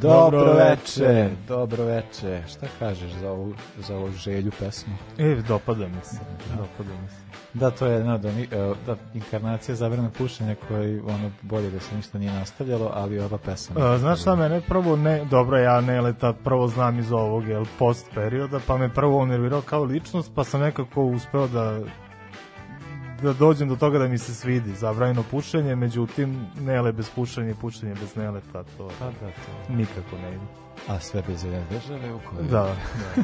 Dobro veče, dobro veče. Šta kažeš za ovu, za ovu želju pesmu? E, dopada mi se, dopada mi se. Da, to je no, da, e, da, inkarnacija zabrana pušenja koji ono bolje da se ništa nije nastavljalo, ali ova pesma. Uh, znaš šta mene prvo ne, dobro ja Neleta prvo znam iz ovog jel, post perioda, pa me prvo nervirao kao ličnost, pa sam nekako uspeo da da dođem do toga da mi se svidi zabranjeno pušenje, međutim Nele bez pušenja i pušenje bez Neleta, to Pa da, to. nikako ne ide. A sve bez jedne države u kojoj... Da,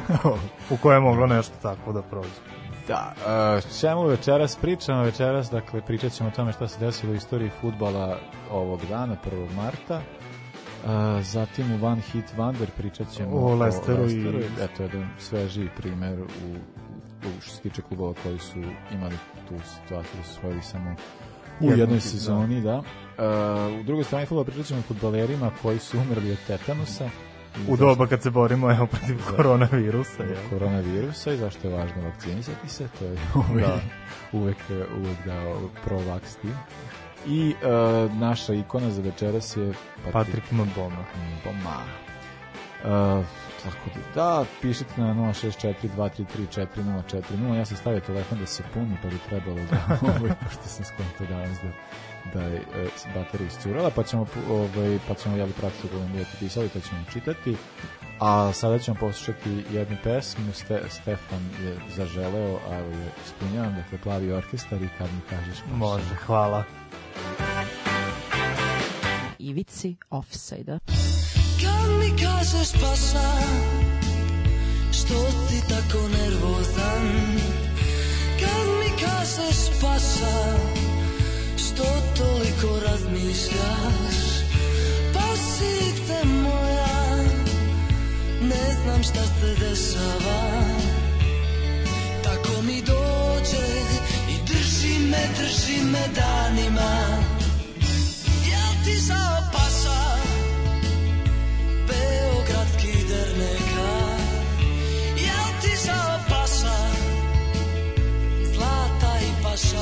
da. u koje je moglo nešto tako da prođe. Da, uh, čemu večeras pričamo? Večeras, dakle, pričat ćemo o tome šta se desilo u istoriji futbala ovog dana, 1. marta. Uh, zatim u One Hit Wonder pričat ćemo O Leicesteru i- Eto, jedan svežiji primer u što se tiče klubova koji su imali tu situaciju da su osvojili samo u jednoj ti- sezoni, da. Uh, u drugoj strani futbola pričat futbalerima koji su umrli od tetanusa. U doba kad se borimo evo, protiv koronavirusa, jel? koronavirusa i zašto je važno vakcinisati se, to je uvek, Da. uvek, uvek dao pro-vax tim. I uh, naša ikona za večeras je Patrik Mboma. Mboma. Uh, tako da, da, pišite na 064-233-4040, ja sam stavio telefon da se puni, pa bi trebalo da, ovaj, pošto sam skonto danas da, da je e, baterija iscurala, pa ćemo, ovaj, pa ćemo jeli pratiti kako nam budete pisali, to ćemo čitati. A sada ćemo poslušati jednu pesmu, Ste, Stefan je zaželeo, a evo je ispunjavam, dakle plavi orkestar i kad mi kažeš pa Može, hvala. Ivici offside-a. Mi kažeš paša? Što si tako nervozan? Kad mi kažeš paša Što toliko razmišljaš? Pašice moja Ne znam šta se dešava. Tako mi dođe I drži me, drži me danima. Jel ti žao paša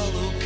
i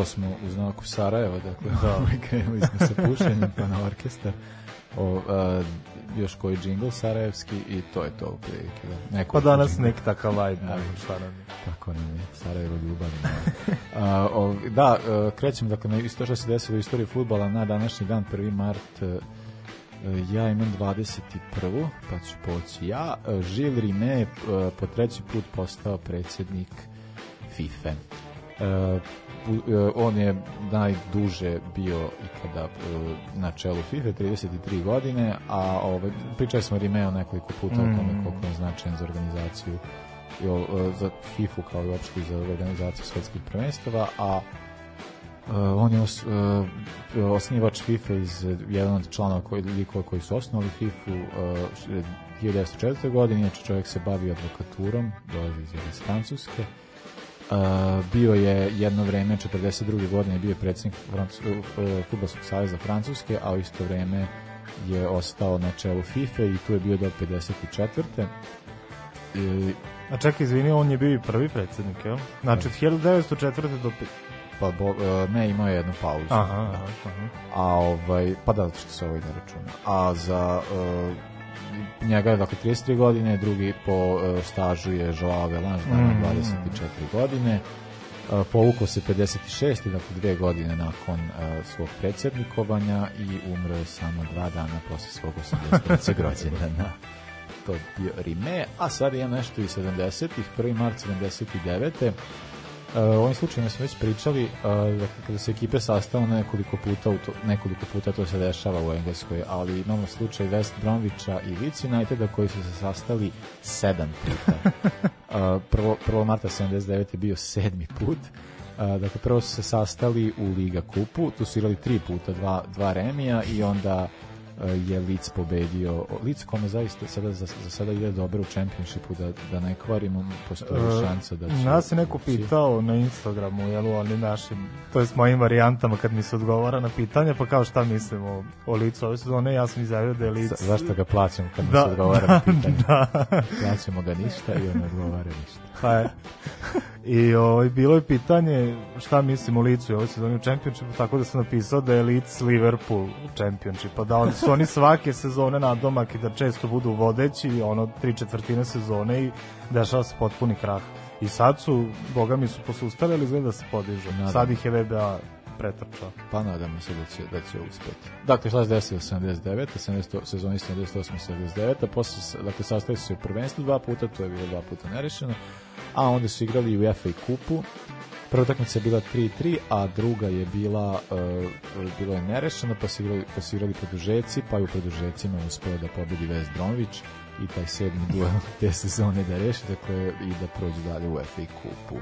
skroz smo u znaku Sarajeva, dakle, da. krenuli smo sa pušenjem pa na orkestar. O, a, još koji džingl sarajevski i to je to u prilike. Da. Neko Pa danas džingl. neki takav vibe, ne znam šta nam je. Tako nam je, Sarajevo ljubav. A, o, da, e, krećemo dakle, na isto što se desilo u istoriji futbala na današnji dan, 1. mart, e, e, ja imam 21. pa ću poći ja. Žil Rime je po treći put postao predsjednik FIFA. E, on je najduže bio ikada e, na čelu FIFA 33 godine, a ovaj pričali smo o Rimeo nekoliko puta o tome koliko je značajan za organizaciju i o, e, za FIFA kao i uopšte za organizaciju svetskih prvenstava, a Uh, on je os, uh, osnivač FIFA iz jedan od članova koji, likova koji su osnovali FIFA uh, 1904. godine, inače čovjek se bavi advokaturom, dolazi iz, iz Francuske. Bio je jedno vreme, 42. godine, bio je predsjednik uh, Futbolskog savjeza Francuske, a u isto vreme je ostao na čelu FIFA i tu je bio do 54. I, A čekaj, izvini, on je bio i prvi predsjednik, jel? Znači, od 1904. do... pa bo, uh, ne, imao je jednu pauzu. Aha, aha, aha. a ovaj pa da što se ovaj ne računa a za uh, njega je dakle 33 godine drugi po uh, stažu je Joao Velange mm. Mm. 24 godine uh, povukao se 56. dakle dve godine nakon uh, svog predsjednikovanja i umro je samo dva dana posle svog 83. rođendana to je bio Rime, a sad imam nešto iz 70-ih, 1. mart 79. Uh, o ovim slučajima smo već pričali, uh, dakle, kada se ekipe sastao nekoliko puta, u to, nekoliko puta to se dešava u Engleskoj, ali imamo slučaj West Bromwicha i Leeds Uniteda koji su se sastali sedam puta. uh, prvo, prvo marta 79 je bio sedmi put. Uh, dakle, prvo su se sastali u Liga kupu, tu su igrali tri puta, dva, dva remija i onda je Leeds pobedio. Leeds kome zaista sada, za, za sada ide dobro u čempionšipu, da, da ne kvarimo, postoji E, šansa da će... Nas je neko pitao na Instagramu, jel, u onim našim, to jest mojim varijantama kad mi se odgovara na pitanja, pa kao šta mislim o, o licu ove sezone, ja sam izjavio da je lic... Za- Zašto ga plaćamo kad Da, se odgovara na pitanje? da. Plaćamo ga ništa i on ne odgovara ništa. Pa je. I ovaj, bilo je pitanje šta mislim o licu i ovoj sezoni u Championshipu, tako da sam napisao da je Leeds Liverpool u Championshipu, da oni su oni svake sezone na domak i da često budu vodeći, ono, tri četvrtine sezone i dešava se potpuni krah. I sad su, boga mi su posustali, ali izgleda da se podižu. Nadam. Sad ih je VBA pretrčao. Pa nadamo se da će, da će uspeti. Dakle, šta se desilo 79. 70, sezoni 78. 79. Posle, dakle, sastali su se u prvenstvu dva puta, to je bilo dva puta nerešeno, a onda su igrali u FA kupu. Prva utakmica je bila 3-3, a druga je bila uh, bilo je nerešeno, pa su igrali, pa su igrali produžeci, pa je u produžecima uspeo da pobedi West Bromwich i taj sedmi duel te sezone da reši, dakle, i da prođu dalje u FA kupu.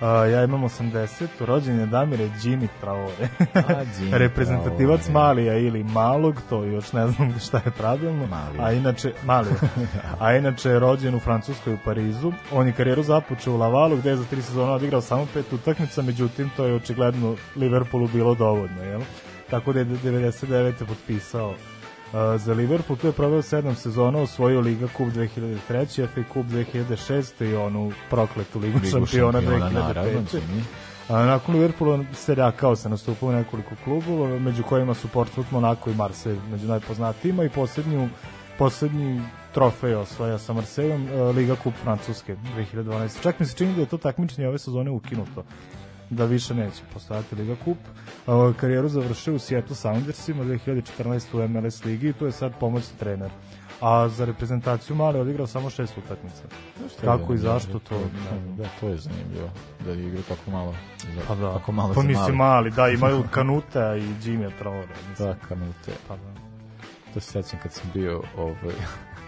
Uh, ja imam 80, rođen je Damire Jimmy Traore. A, Reprezentativac Traore. Malija ili Malog, to još ne znam šta je pravilno. Mali. A inače, Mali. a inače je rođen u Francuskoj u Parizu. On je karijeru započeo u Lavalu gde je za tri sezona odigrao samo pet utakmica, međutim to je očigledno Liverpoolu bilo dovoljno, jel? Tako da je 99. potpisao za Liverpool. Tu je proveo sedam sezona, osvojio Liga Kup 2003, FA Kup 2006 i onu prokletu Ligu, Ligu šampiona, šampiona, 2005. naravno, Jimmy. A, nakon Liverpoola se rakao se nastupao u nekoliko klubova, među kojima su Portsmouth, Monaco i Marseille među najpoznatijima i poslednju, poslednji trofej osvaja sa Marseillom, e, Liga Kup Francuske 2012. Čak mi se čini da je to takmičenje ove sezone ukinuto da više neće postojati Liga Kup. Karijeru završio u Seattle Soundersima 2014. u MLS ligi i tu je sad pomoćni trener. A za reprezentaciju Male odigrao samo šest utakmica. Kako i zašto to? znam. Da, to je zanimljivo. Da je igra tako malo. Za, Pa da, Tako malo pa mislim mali. mali, da, imaju Kanuta i Jimmy Traore. Mislim. Da, kanute. Pa da. To se sećam kad sam bio, ovaj,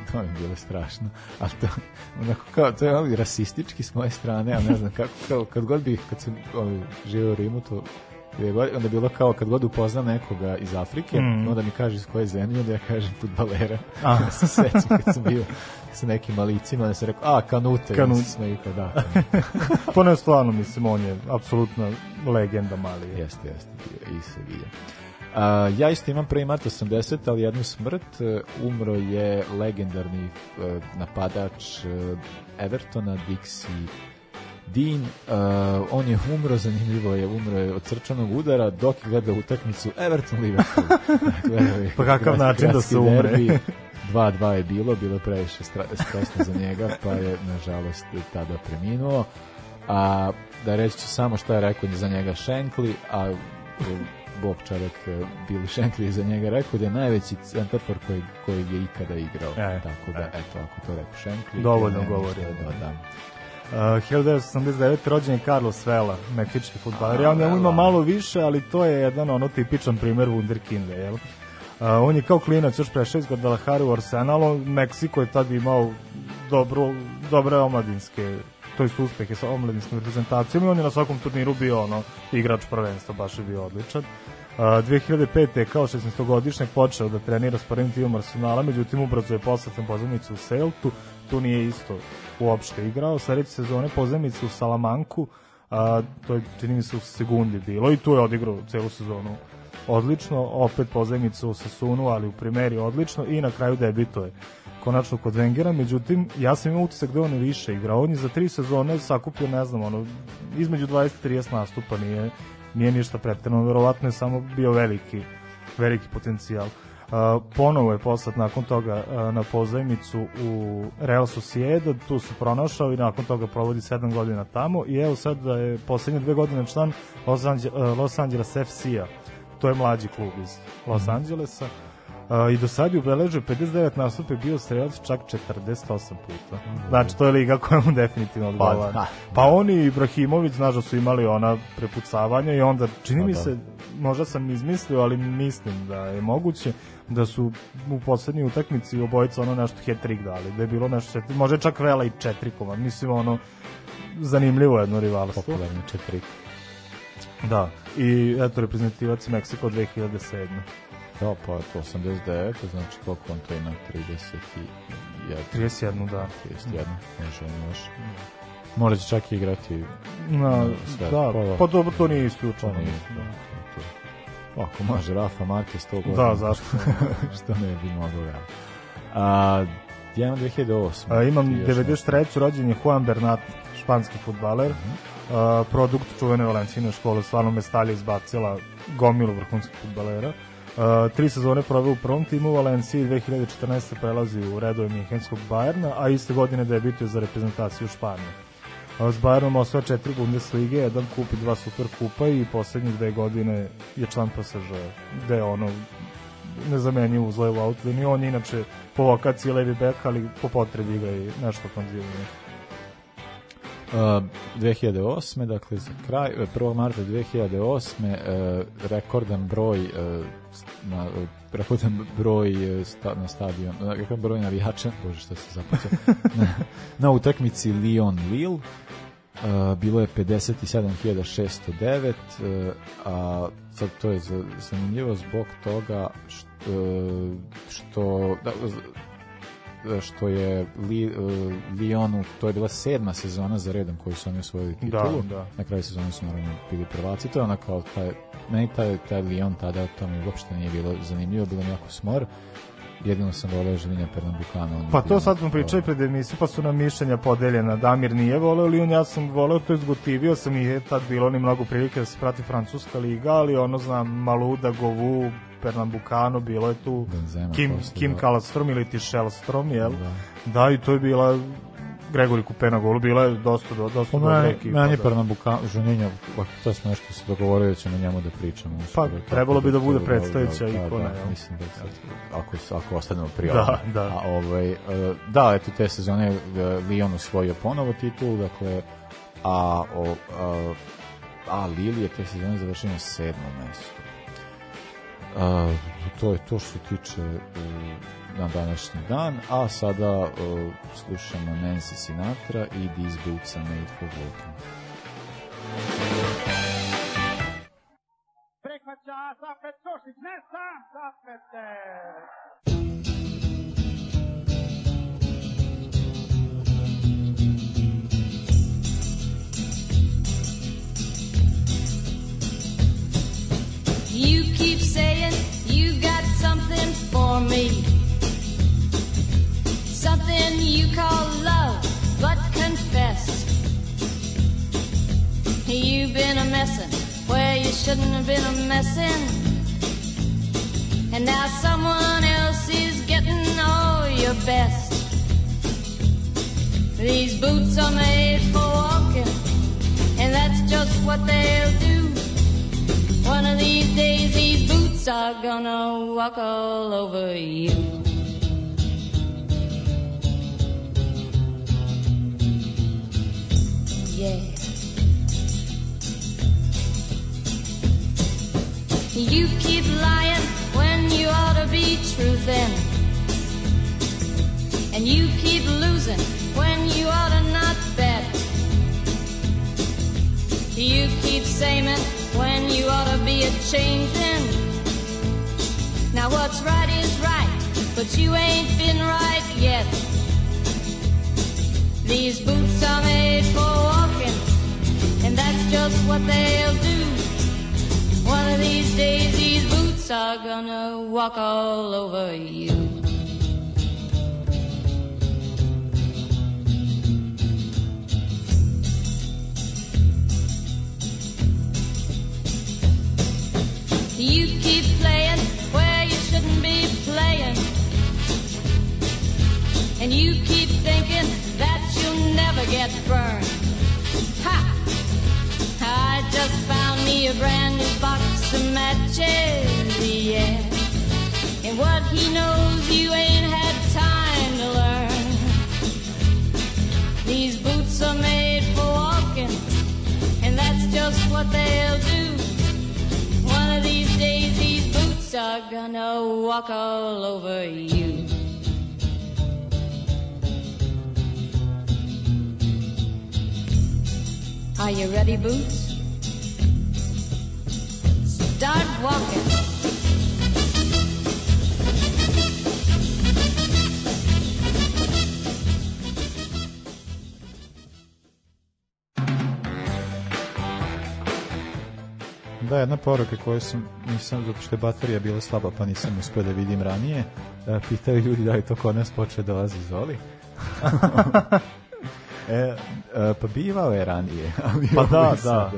to mi je bilo strašno. A to, onako kao, to je ono rasistički s moje strane, a ne znam kako, kao, kad god bih, kad sam ovaj, živeo u Rimu, to je god- onda je bilo kao kad god upoznam nekoga iz Afrike, Mm. onda mi kaže iz koje zemlje, onda ja kažem futbalera. A. Ja se sećam kad sam bio sa nekim malicima, da se rekao, a, kanute. Kanute. Smeju kao, da, kanute. Pa stvarno, mislim, on je apsolutna legenda mali. Je. Jeste, jeste, i Sevilla. A, ja isto imam 1. mart 80, ali jednu smrt. E, Umro je legendarni e, napadač e, Evertona, Dixie Dean, uh, on je umro, zanimljivo je, umro je od srčanog udara dok je gledao utakmicu Everton Liverpool. dakle, Pa kakav način da se umre. derbi. 2-2 je bilo, bilo previše stresno za njega, pa je nažalost tada preminuo. A da reći ću samo šta je rekao za njega Shankly, a Bob čovjek e, Billy Shankly za njega rekao da je najveći centarfor koji, koji je ikada igrao. E, Tako da, eto, ako to rekao Shankly, Dovoljno govori. Da, da. Uh, 1989. rođen je Carlos Vela, meksički futbaler. Ja njemu ima malo više, ali to je jedan ono tipičan primer wunderkinda, jel? Uh, on je kao klinac još prešao iz Guadalajara u Arsenalu, Meksiko je tad imao dobro, dobre omladinske to jest uspehe sa omladinskim reprezentacijama i on je na svakom turniru bio ono igrač prvenstva, baš je bio odličan. Uh, 2005. je kao 16-godišnjak počeo da trenira s prvim timom Arsenala, međutim ubrzo je poslatan pozemicu u Celtu, tu nije isto uopšte igrao. Sledeće sezone pozemicu u Salamanku, a, to je čini mi se u sekundi bilo i tu je odigrao celu sezonu odlično, opet pozemicu u Sasunu, ali u primeri odlično i na kraju debituje konačno kod Wengera, međutim, ja sam imao utisak da on je više igrao. On je za tri sezone sakupio, ne znam, ono, između 20 i 30 nastupa, nije, nije ništa pretjerano, verovatno je samo bio veliki, veliki potencijal. Uh, ponovo je poslat nakon toga uh, na pozajmicu u Real Sociedad, tu se pronašao i nakon toga provodi 7 godina tamo i evo sad da je poslednje dve godine član Los, Ange uh, Los Angeles FC-a, to je mlađi klub iz Los Angelesa, Uh, i do sad je ubeležio 59 nastupe bio strelac čak 48 puta. Znači, to je liga koja mu definitivno odgovara. da. Pa oni i Ibrahimović, znaš da su imali ona prepucavanja i onda, čini Pa mi da. se, možda sam izmislio, ali mislim da je moguće da su u poslednjoj utakmici obojica ono nešto hat-trick dali, da je bilo nešto četiri, može čak Vela i četiri koma, mislim ono zanimljivo jedno rivalstvo. Popularni četiri. Da, i eto reprezentativac Meksiko 2007. Da, pa je to 89, znači koliko on to ima, 31, 31, da. 31, može on još. Možda će čak i igrati Na, sve, da, pa pa dobro, to nije to isključeno. nije, mislim, da, to, to. Ako može Rafa Marquez to godina. Da, zašto? što ne bi mogao ja. A, ja imam 2008. A, imam Ti još nešto? 93. rođen je Juan Bernat, španski futbaler, a, produkt čuvene Valencijne škole, stvarno me stalje izbacila gomilu vrhunskih futbalera. Tri sezone proveo u prvom timu u Valenciji, 2014. prelazi u redove Minhenskog Bajerna, a iste godine debituje za reprezentaciju Španije. S Bayernom osvaja četiri Bundeslige, jedan kup i dva super kupa i poslednjih dve godine je član PSG, gde je ono nezamenjiv uz levu outliniju. On je inače po lokaciji levi bek, ali po potrebi igra i nešto ofenzivnije. Uh, 2008. dakle za kraj e, 1. marta 2008. Uh, rekordan broj uh, na, uh, rekordan broj uh, sta, na stadion uh, rekordan broj navijača bože što se započeo na, na utakmici Lyon Lille uh, bilo je 57.609 uh, a sad to je za- zanimljivo zbog toga što, što da, što je Li, uh, Lyonu, to je bila sedma sezona za redom koju su oni osvojili titulu. Da, da. Na kraju sezone su naravno bili prvaci. To je ono kao taj, meni taj, taj Lyon tada to mi uopšte nije bilo zanimljivo, bilo mi jako smor. Jedino sam voleo Želinja Pernambucana. on Pa to sad smo pričali pred emisiju, pa su nam mišljenja podeljena. Damir nije voleo Lyon, ja sam voleo, to je zgotivio sam i je tad bilo ni mnogo prilike da se prati Francuska liga, ali ono znam, Maluda, Govu, Pernambucano, bilo je tu Benzema Kim, posle, Kim da. Kalastrom ili ti Shellstrom, jel? Da. Da, i to je bila Gregori Kupe na golu, bila je dosta, do- dosta Pa dobra meni, ekipa. meni je da. Pernambucano, Žuninja, ako to smo nešto se dogovorio da ćemo njemu da pričamo. Pa, tako trebalo bi da bude to- predstojeća da, ikona, Da, jel? mislim da sad, ako, ako ostanemo pri Da, da. A, ovaj, e, da, eto, te sezone e, Lyon osvojio ponovo titul, dakle, a, o, a, a Lille je te sezone završio na sedmom mestu. A, to je to što se tiče e, na današnji dan, a sada uh, slušamo Nancy Sinatra i These Boots Are Made for Walking. Prihvaća Safet Košić, ne sam Safete. keep saying you got something for me. Something you call love, but confess. You've been a messin' where you shouldn't have been a messin'. And now someone else is getting all your best. These boots are made for walking, and that's just what they'll do. One of these days, these boots are gonna walk all over you. Yeah. You keep lying when you ought to be truthing. And you keep losing when you ought to not bet. You keep saying when you ought to be a changing. Now what's right is right, but you ain't been right yet. These boots are made for walking, and that's just what they'll do. One of these days, these boots are gonna walk all over you. Keep playing where you shouldn't be playing. And you keep thinking that you'll never get burned. Ha! I just found me a brand new box of matches, yeah. And what he knows you ain't had time to learn. These boots are made for walking, and that's just what they'll do. Are gonna walk all over you. Are you ready, Boots? Start walking. Da, jedna poruka koju sam, nisam, zato što je baterija bila slaba, pa nisam uspio da vidim ranije. E, pitaju ljudi da li to kod nas počeo dolazi Zoli. e, e, pa bivao je ranije. Ali Pa da, da,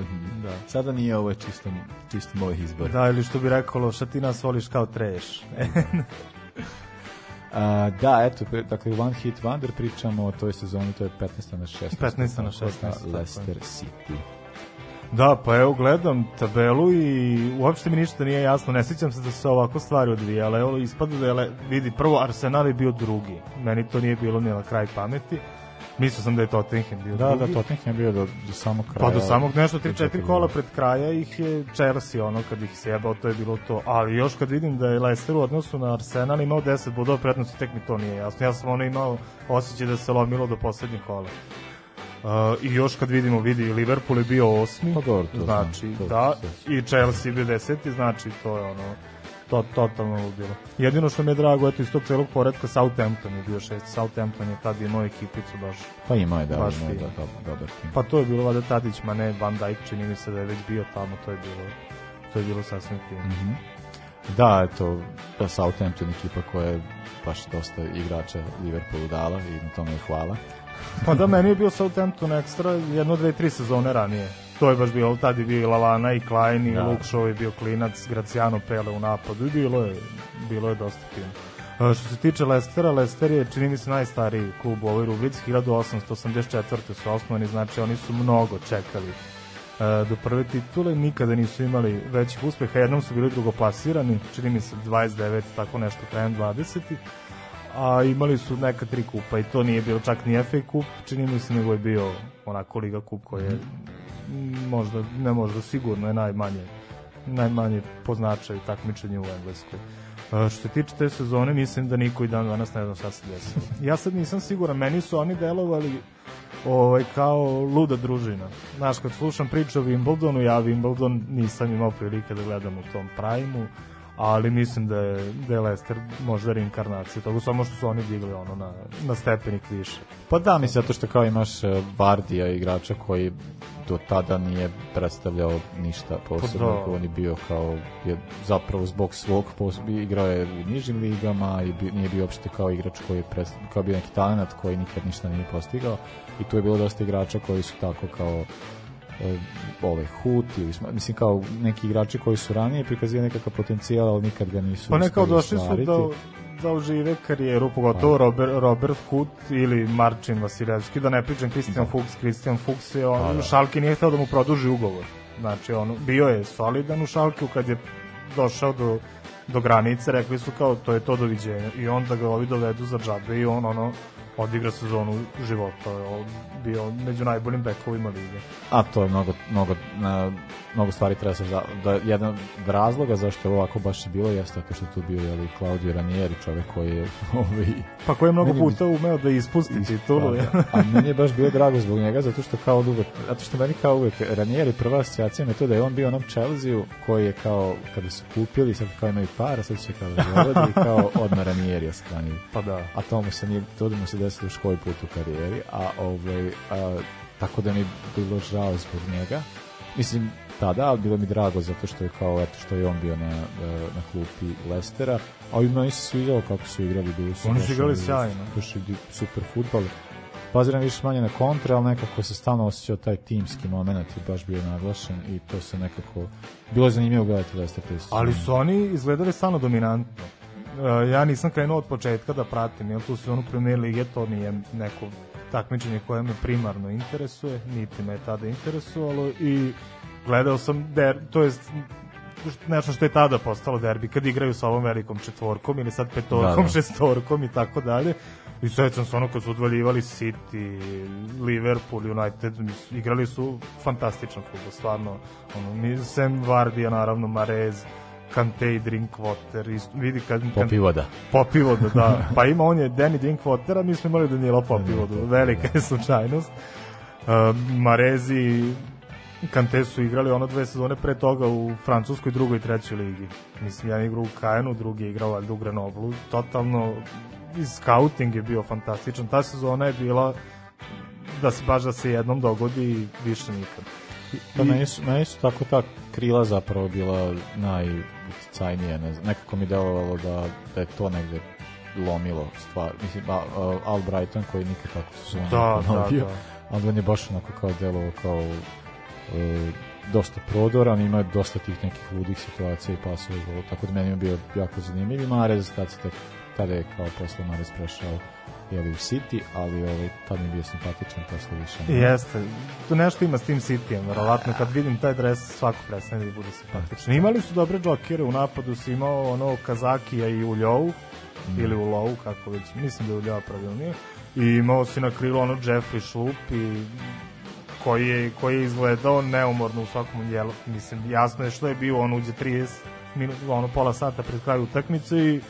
da. sada nije ovo čisto, čisto moj izbor. Da, ili što bi rekalo, šta ti nas voliš kao treš. A, da, eto, dakle, One Hit Wonder pričamo o toj sezoni, to je 15. na 16. 15. na 16, Kod tako je. Leicester City. Da, pa evo gledam tabelu i uopšte mi ništa nije jasno. Ne sjećam se da su se ovako stvari odvijale. Evo ispada da je, vidi, prvo Arsenal je bio drugi. Meni to nije bilo ni na kraj pameti. Mislio sam da je Tottenham bio Da, drugi. da, Tottenham je bio do, do samog kraja. Pa do samog nešto 3-4 četiri kola pred kraja ih je Chelsea, ono kad ih se jebao, to je bilo to. Ali još kad vidim da je Leicester u odnosu na Arsenal imao 10 bodova prednosti, tek mi to nije jasno. Ja sam ono imao osjećaj da se lomilo do poslednjeg kola. Uh, I još kad vidimo, vidi, Liverpool je bio osmi, Pa dobro, to znači, znam, to da, i Chelsea bio deseti, znači to je ono, to, totalno ludilo. Jedino što mi je drago, eto, iz tog celog poredka, Southampton je bio šest, Southampton je tad imao ekipicu baš Pa ima je, da, Baš ima je, da, da, dobar tim. Pa to je bilo Vada Tadić, ma ne Van Dijk, čini mi se da je već bio tamo, to je bilo to je bilo sasvim fino. Mhm. Da, eto, da Southampton ekipa koja je baš dosta igrača Liverpoolu dala i na tome je hvala. Pa da, meni je bio Southampton ekstra jedno, dve, tri sezone ranije. To je baš bilo, tad je bio i Lavana i Klein i Da. Shaw je bio klinac, Graciano Pele u napadu i bilo je, bilo je dosta fino. E, Što se tiče Lestera, Lester je, čini mi se, najstariji klub u ovoj rubrici, 1884. su osnovani, znači oni su mnogo čekali e, do prve titule, nikada nisu imali većih uspeha, jednom su bili drugoplasirani, čini mi se 29, tako nešto, krajem 20 a imali su neka tri kupa i to nije bilo čak ni FA kup, čini mi se nego je bio onako Liga kup koji je možda, ne možda, sigurno je najmanje najmanje po značaju takmičenja u Engleskoj. E, Što se tiče te sezone, mislim da niko i dan danas ne zna šta se desilo. Ja sad nisam siguran, meni su oni delovali ovaj, kao luda družina. Znaš, kad slušam priče o Wimbledonu, ja Wimbledon nisam imao prilike da gledam u tom prajmu, ali mislim da je, da je Leicester možda reinkarnacija toga, samo što su oni digli ono na, na stepenik više. Pa da, mislim, zato što kao imaš e, Vardija igrača koji do tada nije predstavljao ništa posebno, Pa da. da. on je bio kao, je zapravo zbog svog posebno, igrao je u nižim ligama i bi, nije bio uopšte kao igrač koji je predstavljao, kao bio neki talent koji nikad ništa nije postigao i tu je bilo dosta igrača koji su tako kao ovaj Hut ili smo- mislim kao neki igrači koji su ranije prikazivali nekakav potencijal, ali nikad ga nisu Pa ne kao uspeli došli su da, da ožive karijeru, pogotovo Robert, Robert Hood ili Marcin Vasilevski, da ne pričam Christian Fuchs, Christian Fuchs je on, da. Šalke nije hteo da mu produži ugovor. Znači, on, bio je solidan u Šalkeu kad je došao do, do granice, rekli su kao to je to doviđenja i onda ga ovi dovedu za džabe i on ono odigra sezonu života, bio među najboljim bekovima lige. A to je mnogo, mnogo, mnogo stvari treba se za, da jedan od razloga zašto je ovako baš i bilo jeste to što je tu bio jeli, Claudio Ranieri, čovek koji je ovaj, Pa ko je mnogo puta umeo da ispusti titulu. Da, da. A meni je baš bilo drago zbog njega, zato što kao uvek, zato što meni kao uvek Ranieri prva asocijacija me to da je on bio onom Chelsea koji je kao, kada su kupili, sad kao imaju para, sad će kao da dovodi i kao odmah Ranieri ostranili. Pa da. A to mu se nije, to mu se desilo još koji put u karijeri, a ovaj, a, tako da mi je bilo žao zbog njega. Mislim, tada, ali bilo mi drago zato što je kao, eto, što je on bio na, e, na klupi Lestera, a i meni se sviđalo kako su igrali, bili su Oni su igrali sjajno. baš i super futbol. Baziram više manje na kontre, ali nekako se stalno osjećao taj timski moment i baš bio naglašen i to se nekako, bilo je zanimljivo gledati Leicester. Ali su oni izgledali stvarno dominantno. E, ja nisam krenuo od početka da pratim, jer tu su onu premier lige, to nije neko takmičenje koje me primarno interesuje, niti me je tada interesovalo i gledao sam, der, to jest nešto što je tada postalo derbi, kad igraju sa ovom velikom četvorkom ili sad petorkom, Da, da. šestorkom i tako dalje. I sećam se ono kad su odvaljivali City, Liverpool, United, igrali su fantastičan futbol, stvarno. Ono, Sam Vardija, naravno, Marez, Kante i Drinkwater, isto, vidi kad... kad Popivoda. Popivoda, da. Pa ima on je Danny Drinkwater, a mi smo imali Danilo Popivodu. Velika je slučajnost. Uh, Marezi i Kante su igrali ono dve sezone pre toga u francuskoj drugoj i trećoj ligi. Mislim, jedan igrao u Kajenu, drugi je igrao valjda u Grenoblu. Totalno, i scouting je bio fantastičan. Ta sezona je bila da se baš da se jednom dogodi i više nikad. Pa meni su, meni su tako ta krila zapravo bila najuticajnije, ne znam, nekako mi delovalo da, da je to negde lomilo stvar. Mislim, a, a, Albrighton koji nikad tako su Da, da, da. ali on je baš onako kao delovao kao e, dosta prodoran, ima dosta tih nekih ludih situacija i pasova i gola, tako da meni je bio jako zanimljiv i Marez, tad, se tek, tada je kao posle Marez prešao jeli, u City, ali ovaj, tad mi je bio simpatičan, posle više. ne. Jeste, tu nešto ima s tim Cityjem, verovatno kad vidim taj dres svako prestane da bude simpatično. Imali su dobre džokere, u napadu si imao ono Kazakija i Uljovu, ili u Lovu, kako već, mislim da je Uljova pravilnije, i imao si na krilu ono Jeffrey Schlup i koji je, koji je izgledao neumorno u svakom dijelu. Mislim, jasno je što je bio, on uđe 30 minuta, ono pola sata pred kraju utakmice i,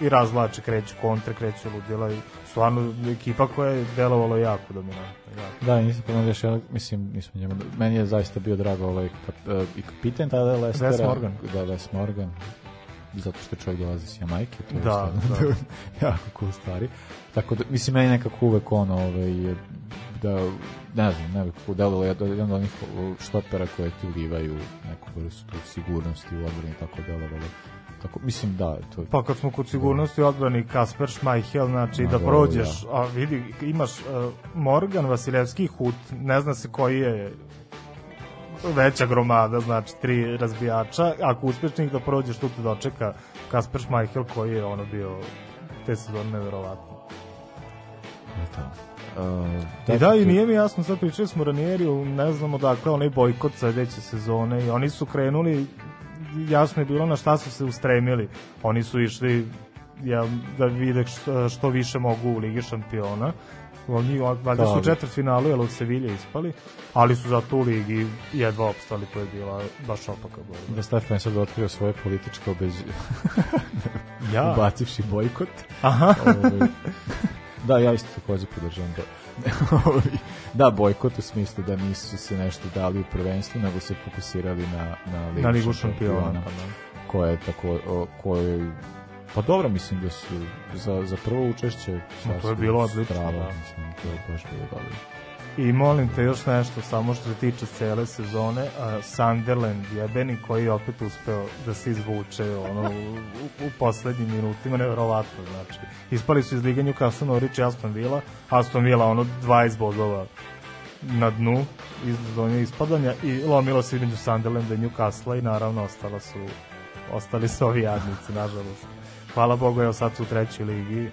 i razvlače, kreću kontre, kreću ludila i stvarno ekipa koja je delovalo jako dominantno. Jako. Da, nisam pomenuo još jedan, mislim, nismo njemu, meni je zaista bio drago ovaj kap, uh, i kapitan tada Lestera. Wes Morgan. Da, Wes Morgan, zato što čovjek dolazi s Jamajke, to je Da, stvarno da. jako cool stvari. Tako da, mislim, meni nekako uvek ono, ovaj, da, ne znam, nekako delilo je jedan od onih štopera koje ti ulivaju neku vrstu sigurnosti u odbrani, tako delovalo. Tako, mislim, da, to Pa kad smo kod sigurnosti odbrani Kasper Schmeichel, znači Ma, da da, prođeš, a vidi, imaš uh, Morgan, Vasilevski, Hut, ne zna se koji je veća gromada, znači tri razbijača, ako uspeš njih da prođeš, tu te dočeka Kasper Schmeichel koji je ono bio te sezone neverovatno. je to. Uh, I da, i nije mi jasno, sad pričali smo Ranieriju, ne znamo dakle, onaj bojkot sledeće sezone i oni su krenuli, jasno je bilo na šta su se ustremili. Oni su išli ja, da vide što, što više mogu u Ligi šampiona. Oni valjda Da, su u ali- četvrtfinalu, jel od Sevilje ispali, ali su zato u Ligi jedva opstali, to je bila baš opaka borba. da Stefan je sad otkrio svoje političke obez... Ja, ubacivši bojkot. aha, Ovaj, da, ja isto takođe podržavam. Ovaj, da, bojkot u smislu da nisu se nešto dali u prvenstvu, nego se fokusirali na, na Ligu, na Ligu šampiona. Pa, da. koja je tako, o, kojoj Pa dobro, mislim da su za, za prvo učešće to je bilo odlično, da. Mislim, to je baš bilo dobro. I molim te još nešto, samo što se tiče cele sezone, a Sunderland jebeni koji je opet uspeo da se izvuče ono, u, u poslednjim minutima, nevjerovatno, znači. Ispali su iz Lige Newcastle, Norwich i Aston Villa, Aston Villa ono 20 bodova na dnu iz zone ispadanja i lomilo se između Sunderlanda i Newcastle i naravno ostala su ostali su ovi jadnici, nažalost. Hvala Bogu, evo sad su u trećoj ligi.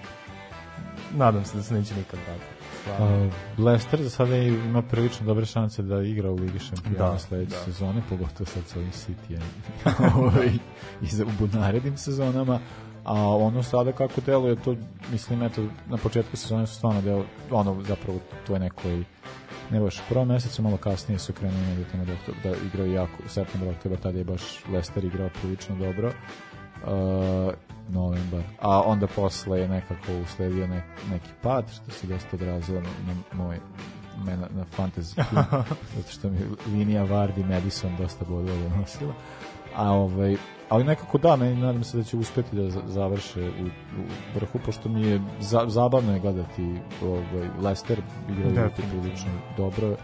Nadam se da se neće nikad vratiti. Uh, Leicester za sada ima prilično dobre šanse da igra u Ligi šampiona Da, sledeće da. sezone, pogotovo sad sa ovim City ovaj, i za, u narednim sezonama. A ono sada kako deluje, to mislim, eto, na početku sezone su stvarno delo, ono, zapravo, to je neko i ne baš u prvom mesecu, malo kasnije su krenuli negde tamo da, da igraju jako, u septembru, oktober, tada je baš Leicester igrao prilično dobro. Uh, novembar. A onda posle je nekako usledio nek, neki pad, što se dosta odrazilo na, na moj mena, na fantasy zato što mi linija Vardy Madison dosta bodova donosila. A ovaj ali nekako da, meni nadam se da će uspeti da za- završe u, u vrhu, pošto mi je za, zabavno je gledati ovaj, Leicester igraju prilično dobro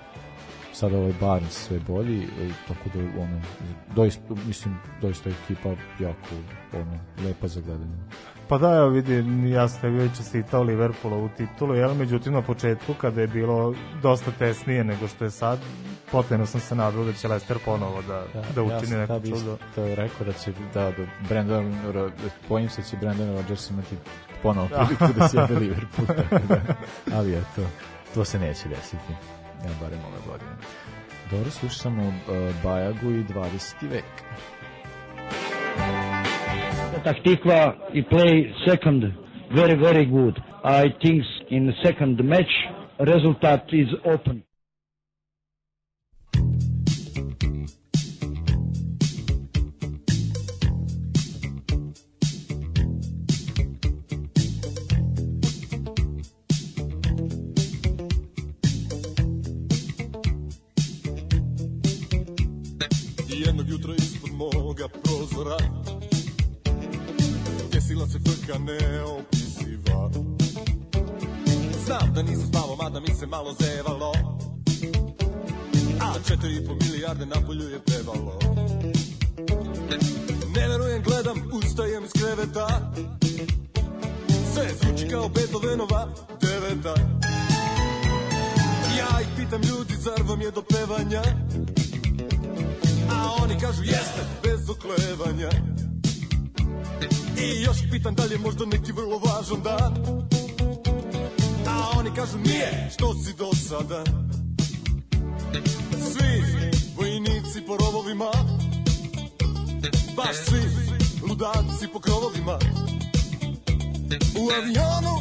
sada ovaj Barnes sve bolji e, tako da ono doista mislim doista ekipa jako ono lepa za gledanje Pa da, evo vidi, ja sam tebi već čestitao Liverpoola u titulu, jel? Međutim, na početku, kada je bilo dosta tesnije nego što je sad, potpuno sam se nadao da će Leicester ponovo da, da, da ja učini sam neko tad isto čudo. to rekao da će da, da Brandon bojim se da će Brandon Rodgers imati ponovo priliku da sjede Liverpool tako da, ali eto to se neće desiti ja barem ove godine dobro slušamo uh, Bajagu i 20. vek Taktikva he play second very very good. I think in the second match result is open. Prozora Desila se frka neopisiva. Znam da nisam spavao, mada mi se malo zevalo. A četiri i po milijarde na polju je pevalo Ne verujem, gledam, ustajem iz kreveta. Sve zvuči kao Beethovenova deveta. Ja ih pitam ljudi, zar vam je do pevanja? Oni kažu jeste, bez oklevanja. I još pitan da li je možda neki vrlo važan dan? A oni kažu nije, što si do sada? Svi vojnici po rovovima Baš svi ludaci po krovovima U avionu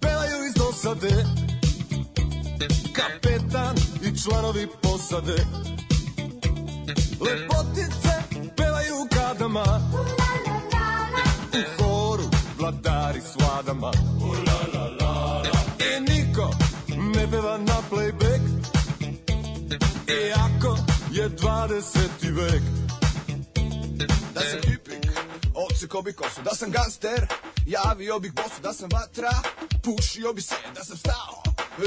pevaju iz dosade Kapetan i članovi posade Lepotice pevaju kadama U horu vladari s vladama I niko ne peva na playback Iako je 20. vek odsekao bi kosu. Da sam gangster, javio bih bosu. Da sam vatra, pušio bi se Da sam stao,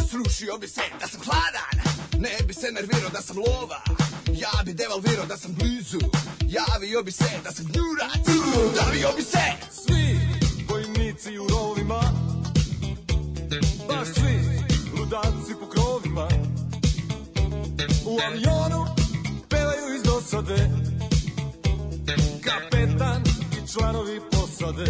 srušio bi se Da sam hladan, ne bi se nervirao Da sam lova, ja bi devalvirao Da sam blizu, javio bi se Da sam gnjurac, davio bi se. Svi vojnici u rovima Baš svi ludaci po krovima. U avionu pevaju iz dosade. Kapetan i članovi posade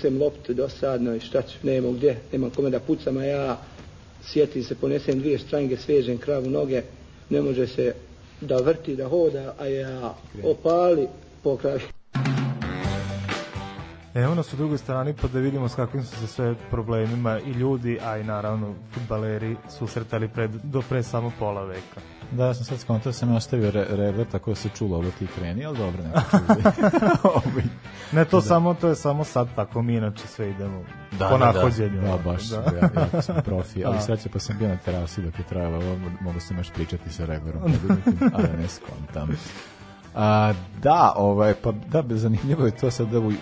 ponesem loptu dosadno i šta ću, nema gdje, nema kome da pucam, a ja sjetim se, ponesem dvije štrange, svežem kravu noge, ne može se da vrti, da hoda, a ja opali po kraju. Evo nas u drugoj strani pa da vidimo s kakvim su se sve problemima i ljudi, a i naravno futbaleri susretali pred, do pre samo pola veka. Da, ja sam sad skontao, sam je ostavio re, rever, tako da se čulo ovo ti kreni, ali dobro, nema čuli. Ovaj. Ne, to Da. samo to je samo sad tako, mi inače sve idemo Da, po da, nahođenju. Da, da, baš, Da. da. ja, jako sam profi, ali Da. sreće pa sam bio na terasi dok je trajalo ovo, mogu sam još pričati sa reverom, međutim, a da ne skontam. A, da, ovaj, pa da, zanimljivo je to sad da u, u,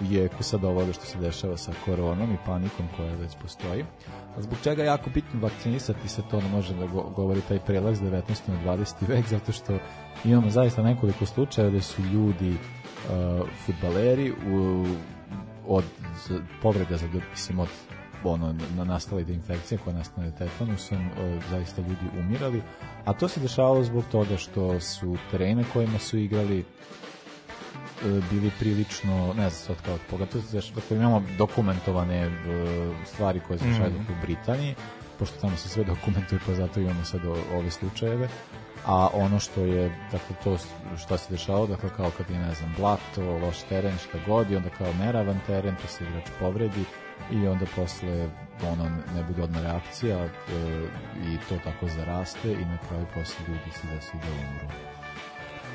u jeku sad ovoga što se dešava sa koronom i panikom koja već postoji. Zbog čega je jako bitno vakcinisati se, to ne može da go, govori taj prelaz 19. na 20. vek, zato što imamo zaista nekoliko slučajeva da su ljudi uh, futbaleri u, od povreda za mislim od ono na nastale da infekcije koja nastane tetanusom e, zaista ljudi umirali a to se dešavalo zbog toga što su terene kojima su igrali bili prilično, ne znam sad kao pogotovo se dakle imamo dokumentovane e, stvari koje se dešavaju Mhm. u Britaniji, pošto tamo se sve dokumentuje, pa zato imamo sad ove slučajeve, a ono što je, dakle, to šta se dešavalo, dakle, kao kad je, ne znam, blato, loš teren, šta god, i onda kao neravan teren, to se igrač povredi, i onda posle ono ne bude odmah reakcija e, i to tako zaraste i na kraju posle ljudi se desi da umru.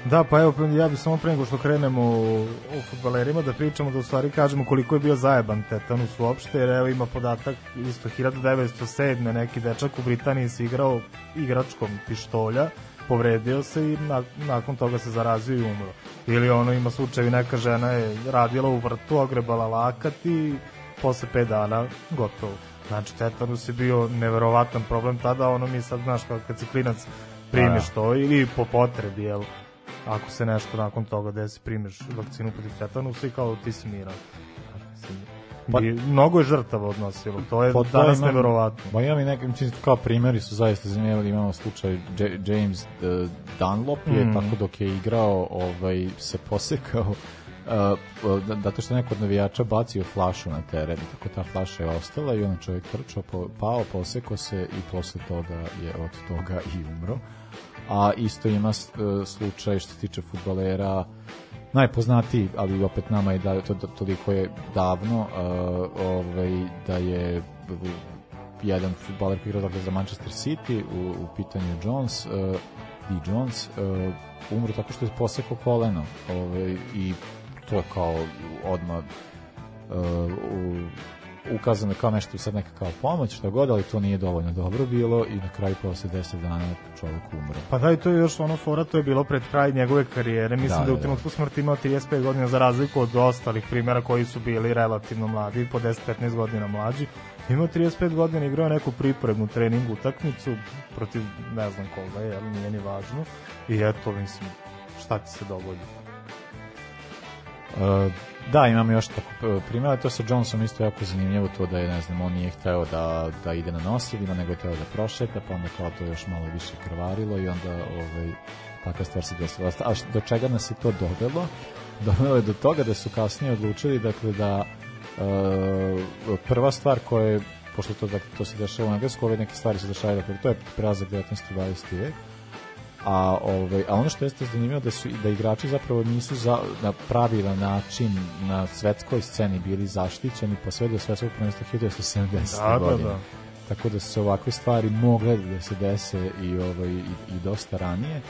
Da, pa evo, ja bih samo pre nego što krenemo o, o futbalerima da pričamo, da u stvari kažemo koliko je bio zajeban tetanus uopšte, jer evo ima podatak isto 1907. neki dečak u Britaniji se igrao igračkom pištolja, povredio se i na, nakon toga se zarazio i umro. Ili ono ima slučajevi, neka žena je radila u vrtu, ogrebala lakat i posle 5 dana gotovo. Znači, tetanus je bio neverovatan problem tada, ono mi sad, znaš, kad se klinac primiš Da, to ili po potrebi, jel, ako se nešto nakon toga desi, primiš vakcinu protiv tetanusa i kao ti si miran. Pa- i mnogo je žrtava odnosilo, to je Pa danas imam- neverovatno. Ma imam i neke, mislim, kao primjeri su zaista zanimljivi, imamo slučaj J- James uh, Dunlop je Mm. tako dok je igrao, ovaj, se posekao Uh, uh, zato što neko od navijača bacio flašu na teren, tako ta flaša je ostala i on čovjek trčao, pao, posekao se i posle toga je od toga i umro. A isto ima uh, slučaj što se tiče futbalera, najpoznatiji, ali opet nama je da to, to toliko je davno uh, ovaj, da je jedan futbaler koji igra dakle, za Manchester City u, u pitanju Jones uh, D. Jones uh, umro tako što je posekao koleno ovaj, i to je kao odmah uh, u, ukazano kao nešto sad neka kao pomoć, šta god, ali to nije dovoljno dobro bilo i na kraju posle 10 dana čovjek umro. Pa da, i to je još ono fora, to je bilo pred kraj njegove karijere. Mislim Da, da, je u da, trenutku smrti imao 35 godina za razliku od ostalih primjera koji su bili relativno mladi, po 10-15 godina mlađi. Imao 35 godina, igrao neku pripremnu treningu utakmicu protiv ne znam koga je, ali nije ni važno. I eto, mislim, šta ti se dogodi? Uh, da, imamo još tako uh, primjera, to sa Johnson isto jako zanimljivo to da je, ne znam, on nije hteo da, da ide na nosilima, nego je hteo da prošeta, pa onda kao to još malo više krvarilo i onda ovaj, takva stvar se desila. A do čega nas je to dovelo? Dovelo je do toga da su kasnije odlučili dakle, da Uh, prva stvar koja je, pošto to, dakle, to se dešava u Englesku, ove neke stvari se dešavaju, dakle, to je prelazak 19. i 20. vek, a ovaj a ono što jeste zanimljivo da su da igrači zapravo nisu za na pravilan način na svetskoj sceni bili zaštićeni pa sve do svetskog prvenstva 1970 Da, da, godine. da. Tako da su ovakve stvari mogle da se dese i ovaj i, i dosta ranije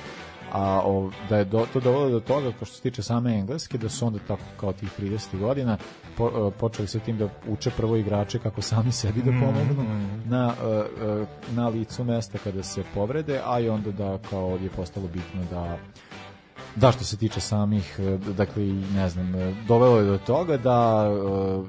a o, da je do, to dovoljno do toga kao što se tiče same engleske da su onda tako kao tih 30 godina po, e, počeli sa tim da uče prvo igrače kako sami sebi da pomognu Mm. na, e, e, na licu mesta kada se povrede, a i onda da kao je postalo bitno da da što se tiče samih e, dakle ne znam e, dovelo je do toga da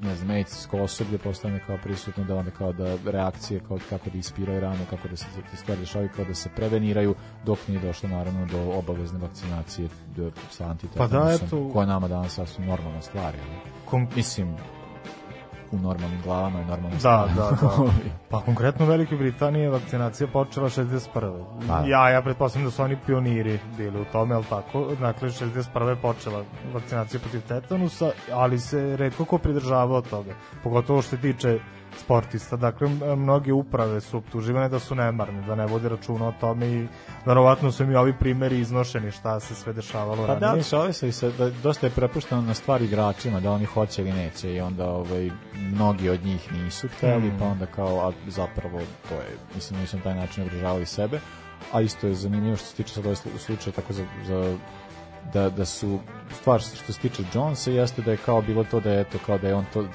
e, ne znam medicinsko osoblje postane kao prisutno da onda kao da reakcije kao kako da ispiraju rano kako da se te stvari dešavaju kao da se preveniraju dok nije došlo naravno do obavezne vakcinacije do, sa antitetanusom Pa da, eto- koja je nama danas sasvim normalna stvar ali, Kon- mislim u normalnim glavama i normalnim Da, da, da. Pa konkretno u Velikoj Britaniji je vakcinacija počela 61. Pa. Ja, ja pretpostavljam da su oni pioniri bili u tome, ali tako? Dakle, 61. je počela vakcinacija protiv tetanusa, ali se redko ko pridržavao toga. Pogotovo što se tiče sportista. Dakle, mnoge uprave su optuživane da su nemarne, da ne vode računa o tome i verovatno su mi ovi primeri iznošeni šta se sve dešavalo Pa da, ranije. dešavaju se i se, da, dosta je prepušteno na stvari igračima, da oni hoće ili neće i onda ovaj, mnogi od njih nisu hteli, Mm. pa onda kao, a zapravo to je, mislim, nisu na taj način održavali sebe, a isto je zanimljivo što se tiče sad ovaj slu- slučaj tako za, za da, da su stvar što se tiče Jonesa jeste da je kao bilo to da je eto kao da je on to e,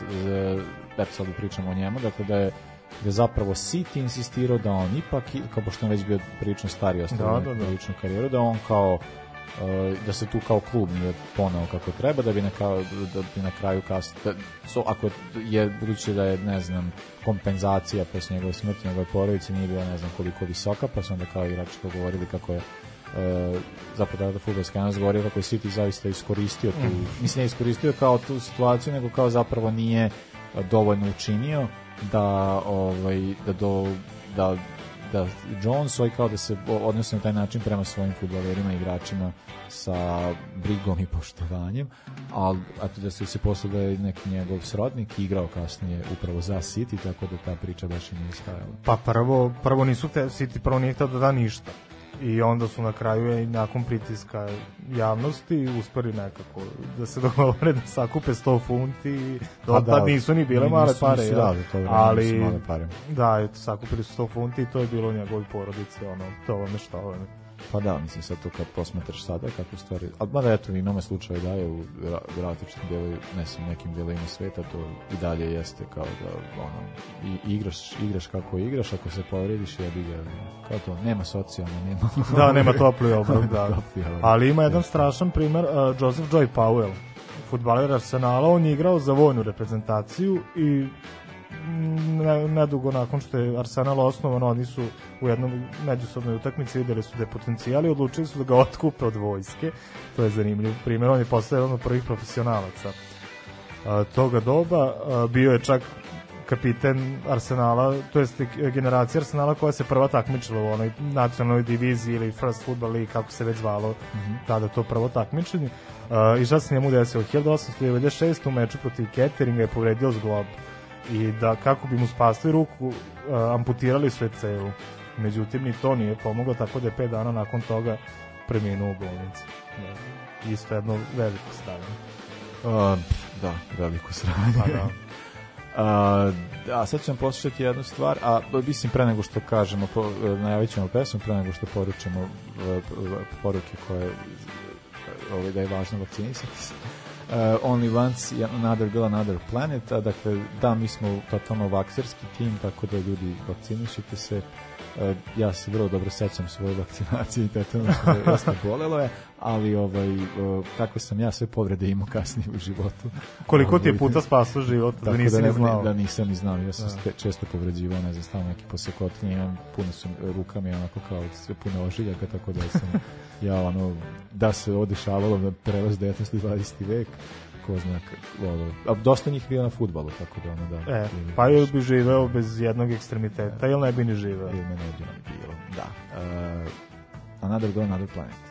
eto sad pričamo o njemu dakle da je da je zapravo City insistirao da on ipak, kao pošto on već bio prilično stari ostavio Da, da, da. priličnu karijeru, da on kao e, da se tu kao klub nije ponao kako treba da bi na, kao, da bi na kraju kas, da, so, ako je budući da je ne znam kompenzacija posle njegove smrti njegove porodice nije bila ne znam koliko visoka pa su onda kao igrači govorili kako je e, zapravo da fudbalska javnost govorio kako je City zaista iskoristio tu, Mm. mislim ne iskoristio kao tu situaciju nego kao zapravo nije dovoljno učinio da ovaj da do da da Jones ovaj kao da se odnosi na taj način prema svojim fudbalerima i igračima sa brigom i poštovanjem, ali eto da se se posle da je neki njegov srodnik igrao kasnije upravo za City, tako da ta priča baš i nije stajala. Pa prvo, prvo nisu te, City prvo nije htio da da ništa. I onda su na kraju i nakon pritiska javnosti uspeli nekako da se dogovore da sakupe 100 funti i Pa tad da, nisu ni bile male pare. jel? dali to ali male pare. da, eto, sakupili su 100 funti i to je bilo u njegovoj porodici, ono, to vam je što ovo. Pa da, mislim sad to kad posmetraš sada kako stvari, a mada eto imamo slučaje da je u ra- u različitim delovima, ne znam, nekim delovima sveta to i dalje jeste kao da ono, i, igraš, igraš kako igraš, ako se povrediš jebi ga, kao to, nema socijalno, nema... Da, nema topli obrok, da. Topli obrok. Ali ima jedan strašan primer, uh, Joseph Joy Powell, futbaler Arsenala, on je igrao za vojnu reprezentaciju i nedugo nakon što je Arsenal osnovan, oni su u jednom međusobnoj utakmici videli su da je potencijal i odlučili su da ga otkupe od vojske. To je zanimljiv primjer. On je postao jedan od prvih profesionalaca a, toga doba. A, bio je čak kapiten Arsenala, to jest generacija Arsenala koja se prva takmičila u onoj nacionalnoj diviziji ili First Football League, kako se već zvalo tada to prvo takmičenje. Uh, I šta se njemu desilo? 1896. u meču protiv Ketteringa je povredio zglob i da kako bi mu spasli ruku uh, amputirali sve cevu. Međutim, ni to nije pomoglo, tako da je 5 dana nakon toga preminuo u bolnici. Da. Isto jedno veliko stavljanje. A, da, veliko sranje. Pa da. A, da, sad ćemo poslušati jednu stvar, a mislim pre nego što kažemo, po, najavit ćemo pesmu, pre nego što poručimo e, poruke koje ovaj, da je važno vakcinisati se. Uh, only once, another girl, another planet, a dakle, da, mi smo totalno vakserski tim, tako da ljudi vakcinišite se. Uh, ja se vrlo dobro sećam svoje vakcinacije i tetanusa, jasno bolelo je, ali ovaj, uh, kako sam ja sve povrede imao kasnije u životu. Koliko ti je puta spaslo život, da nisi ne- ni znao? Da nisam ni znao, ja sam Da. često povređivao, ne znam, stavno neki posekotinje, imam puno sam rukama i onako kao sve puno ožiljaka, tako da sam ja ono, da se ovo dešavalo na prelaz 19. i 20. vek, ko zna, ono, a dosta njih bio na futbalu, tako da ono da. E, ili- pa ili bi živeo bez jednog ekstremiteta ili ne bi ni živeo? Ili ne bi bilo, da. Uh, another go, another planet.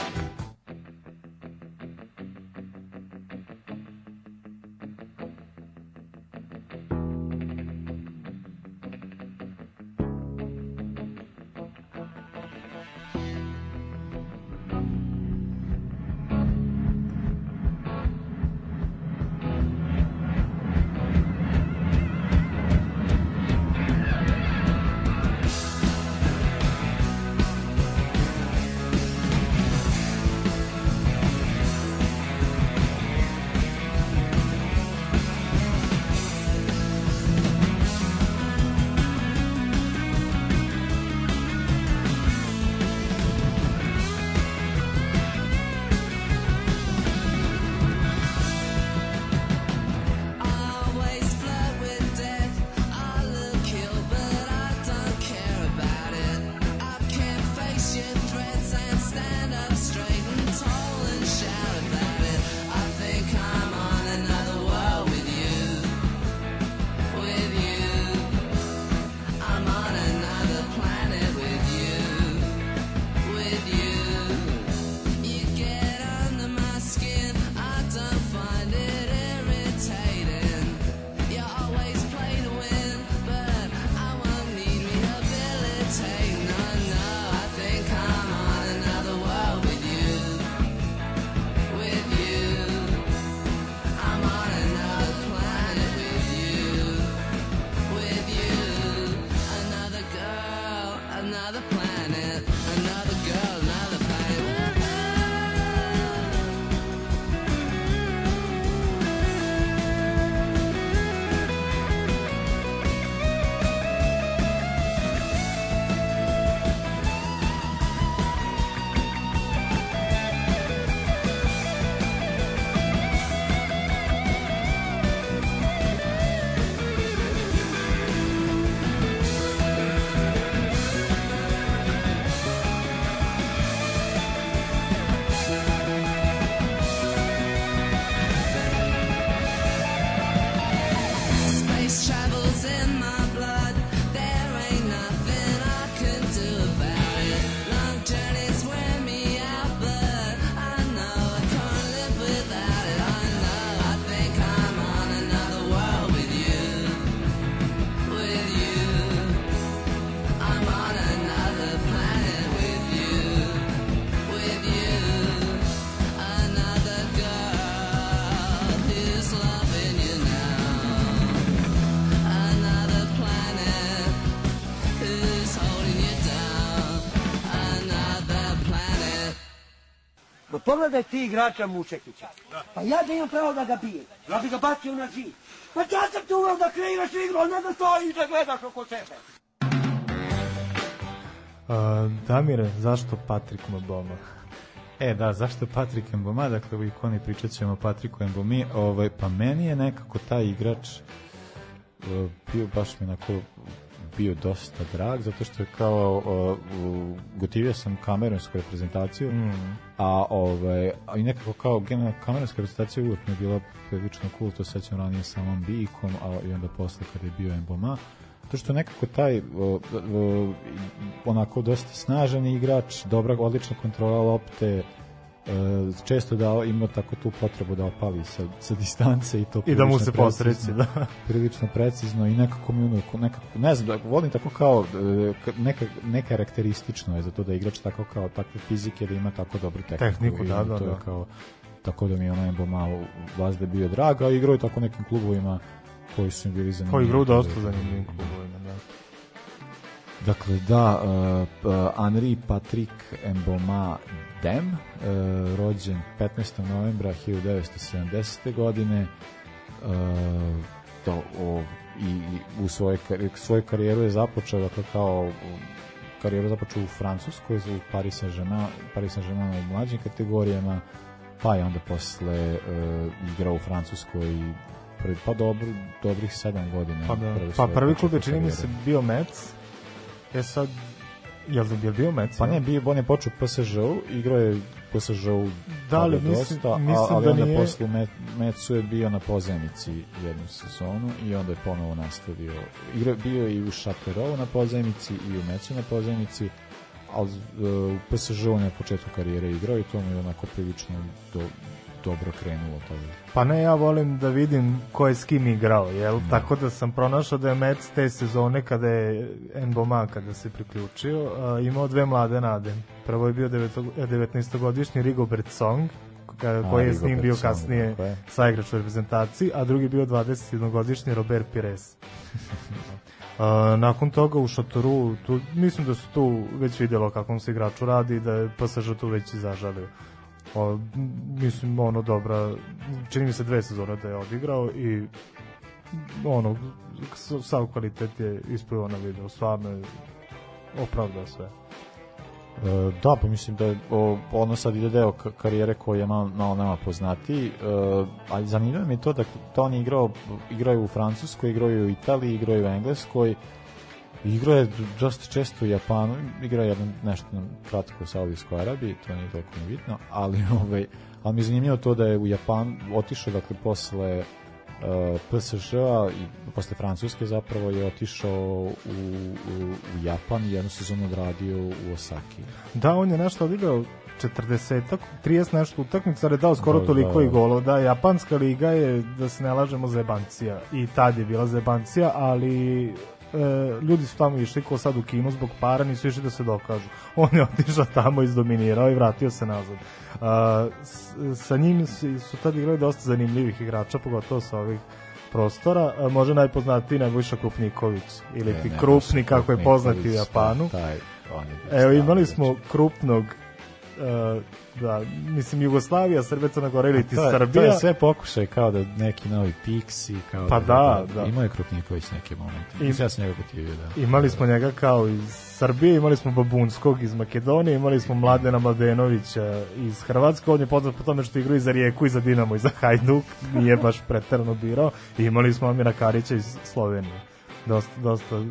pogledaj ti igrača Mušekića. Pa ja da imam pravo da ga bijem. Ja bi ga bacio na zid. Pa ja sam tu uveo da kreiraš igru, a ne da stojiš da gledaš oko sebe. Uh, Damire, zašto Patrik Mboma? E, da, zašto Patrik Mboma? Dakle, u ikoni pričat ćemo o Patriku Mbomi. Ovaj, pa meni je nekako taj igrač uh, bio baš mi onako bio dosta drag, zato što je kao uh, gotivio sam kameronsku reprezentaciju, Mm. A ovaj, a i nekako kao generalno kameronska reprezentacija uvijek mi je bila prilično cool, to sećam ranije sa ovom Bikom, a i onda posle kada je bio Mboma. To što nekako taj uh, uh, onako dosta snažan igrač, dobra, odlična kontrola lopte, često da ima tako tu potrebu da opali sa, sa distance i to I da mu se posreći, da. prilično precizno i nekako mi ono, nekako, ne znam, da, volim tako kao e, neka, nekarakteristično je za to da igrač tako kao takve fizike da ima tako dobru tehniku. Tehniku, da, da, to je da. kao, tako da mi je onaj malo vazda bio drag, a igrao je tako nekim klubovima koji su mi bili zanimljivi. Koji igra u dosta zanimljivim klubovima. Dakle, da, uh, uh, Henri Patrick Mboma Dem, uh, rođen 15. novembra 1970. godine, uh, to, o, i, i u svoje, svoju karijeru je započeo, dakle, kao karijeru započeo u Francuskoj, u Paris Saint-Germain, Paris Saint-Germain u mlađim kategorijama, pa je onda posle uh, igrao u Francuskoj i pa dobro, dobrih sedam godina. Pa, da. pa prvi klub je čini mi se bio Metz. E sad, jel, jel bio Metz? Pa ne, bio, on je počeo u PSG-u, igrao je u PSG-u Da, tada mislim- dosta, mislim a, ali da onda nije- posle Met, Metsu je bio na pozemici jednu sezonu i onda je ponovo nastavio. Igrao, bio je i u Šaterovu na pozemici i u Metsu na pozemici, ali uh, u je na početku karijere igrao i to mu je onako prilično do, dobro krenulo tada. Pa ne, ja volim da vidim ko je s kim igrao, jel? Tako da sam pronašao da je Metz te sezone kada je Mboma kada se priključio, a, imao dve mlade nade. Prvo je bio 19-godišnji Rigobert Song, A, koji je s njim bio kasnije tako je. saigrač u reprezentaciji, a drugi bio 21-godišnji Robert Pires. A, nakon toga u Šatoru, tu, mislim da su tu već vidjelo kakvom se igraču radi da je PSG tu već i zažalio. O, mislim, ono, dobra, čini mi se dve sezone da je odigrao i ono, sav kvalitet je isplivao na video, stvarno je opravdao sve. E, da, pa mislim da je o, ono sad ide deo ka- karijere koji je malo, malo nama poznatiji, e, ali zanimljivo mi je to da, da igrao, igrao je u Francuskoj, igrao je u Italiji, igrao je u Engleskoj, igrao je dosta često u Japanu, igrao je jedno nešto kratko u Saudijskoj Arabiji, to nije toliko ni bitno, ali, ovaj, ali mi je zanimljivo to da je u Japan otišao, dakle, posle uh, PSG-a i posle Francuske zapravo je otišao u, u, u Japan i jednu sezonu odradio u Osaki. Da, on je nešto odigrao 40 30 nešto utakmica, ali je dao skoro Da, toliko da. i golova. Da, japanska liga je, da se ne lažemo, zebancija. I tad je bila zebancija, ali ljudi su tamo išli ko sad u kinu zbog para, nisu išli da se dokažu. On je otišao tamo, izdominirao i vratio se nazad. S, sa njim su, su tad igrali dosta zanimljivih igrača, pogotovo sa ovih prostora. A, može najpoznatiji Nebojša Krupniković ili ti Krupni kako je poznat u Japanu. taj. on je Evo, imali smo krupnog uh, da, mislim, Jugoslavija, Srbija, Crna Gora ili ti to Srbija. To je sve pokušaj kao da neki novi Pixi, kao Pa da, da. Imao je Krupniković neke momente. I- I, ja sam njega gotivio, da. Imali smo njega kao iz Srbije, imali smo Babunskog iz Makedonije, imali smo Mladena Mladenovića iz Hrvatske, on je poznat po tome što igrao i za Rijeku i za Dinamo i za Hajduk, nije baš preterano birao, i imali smo Amira Karića iz Slovenije. Dosta, dosta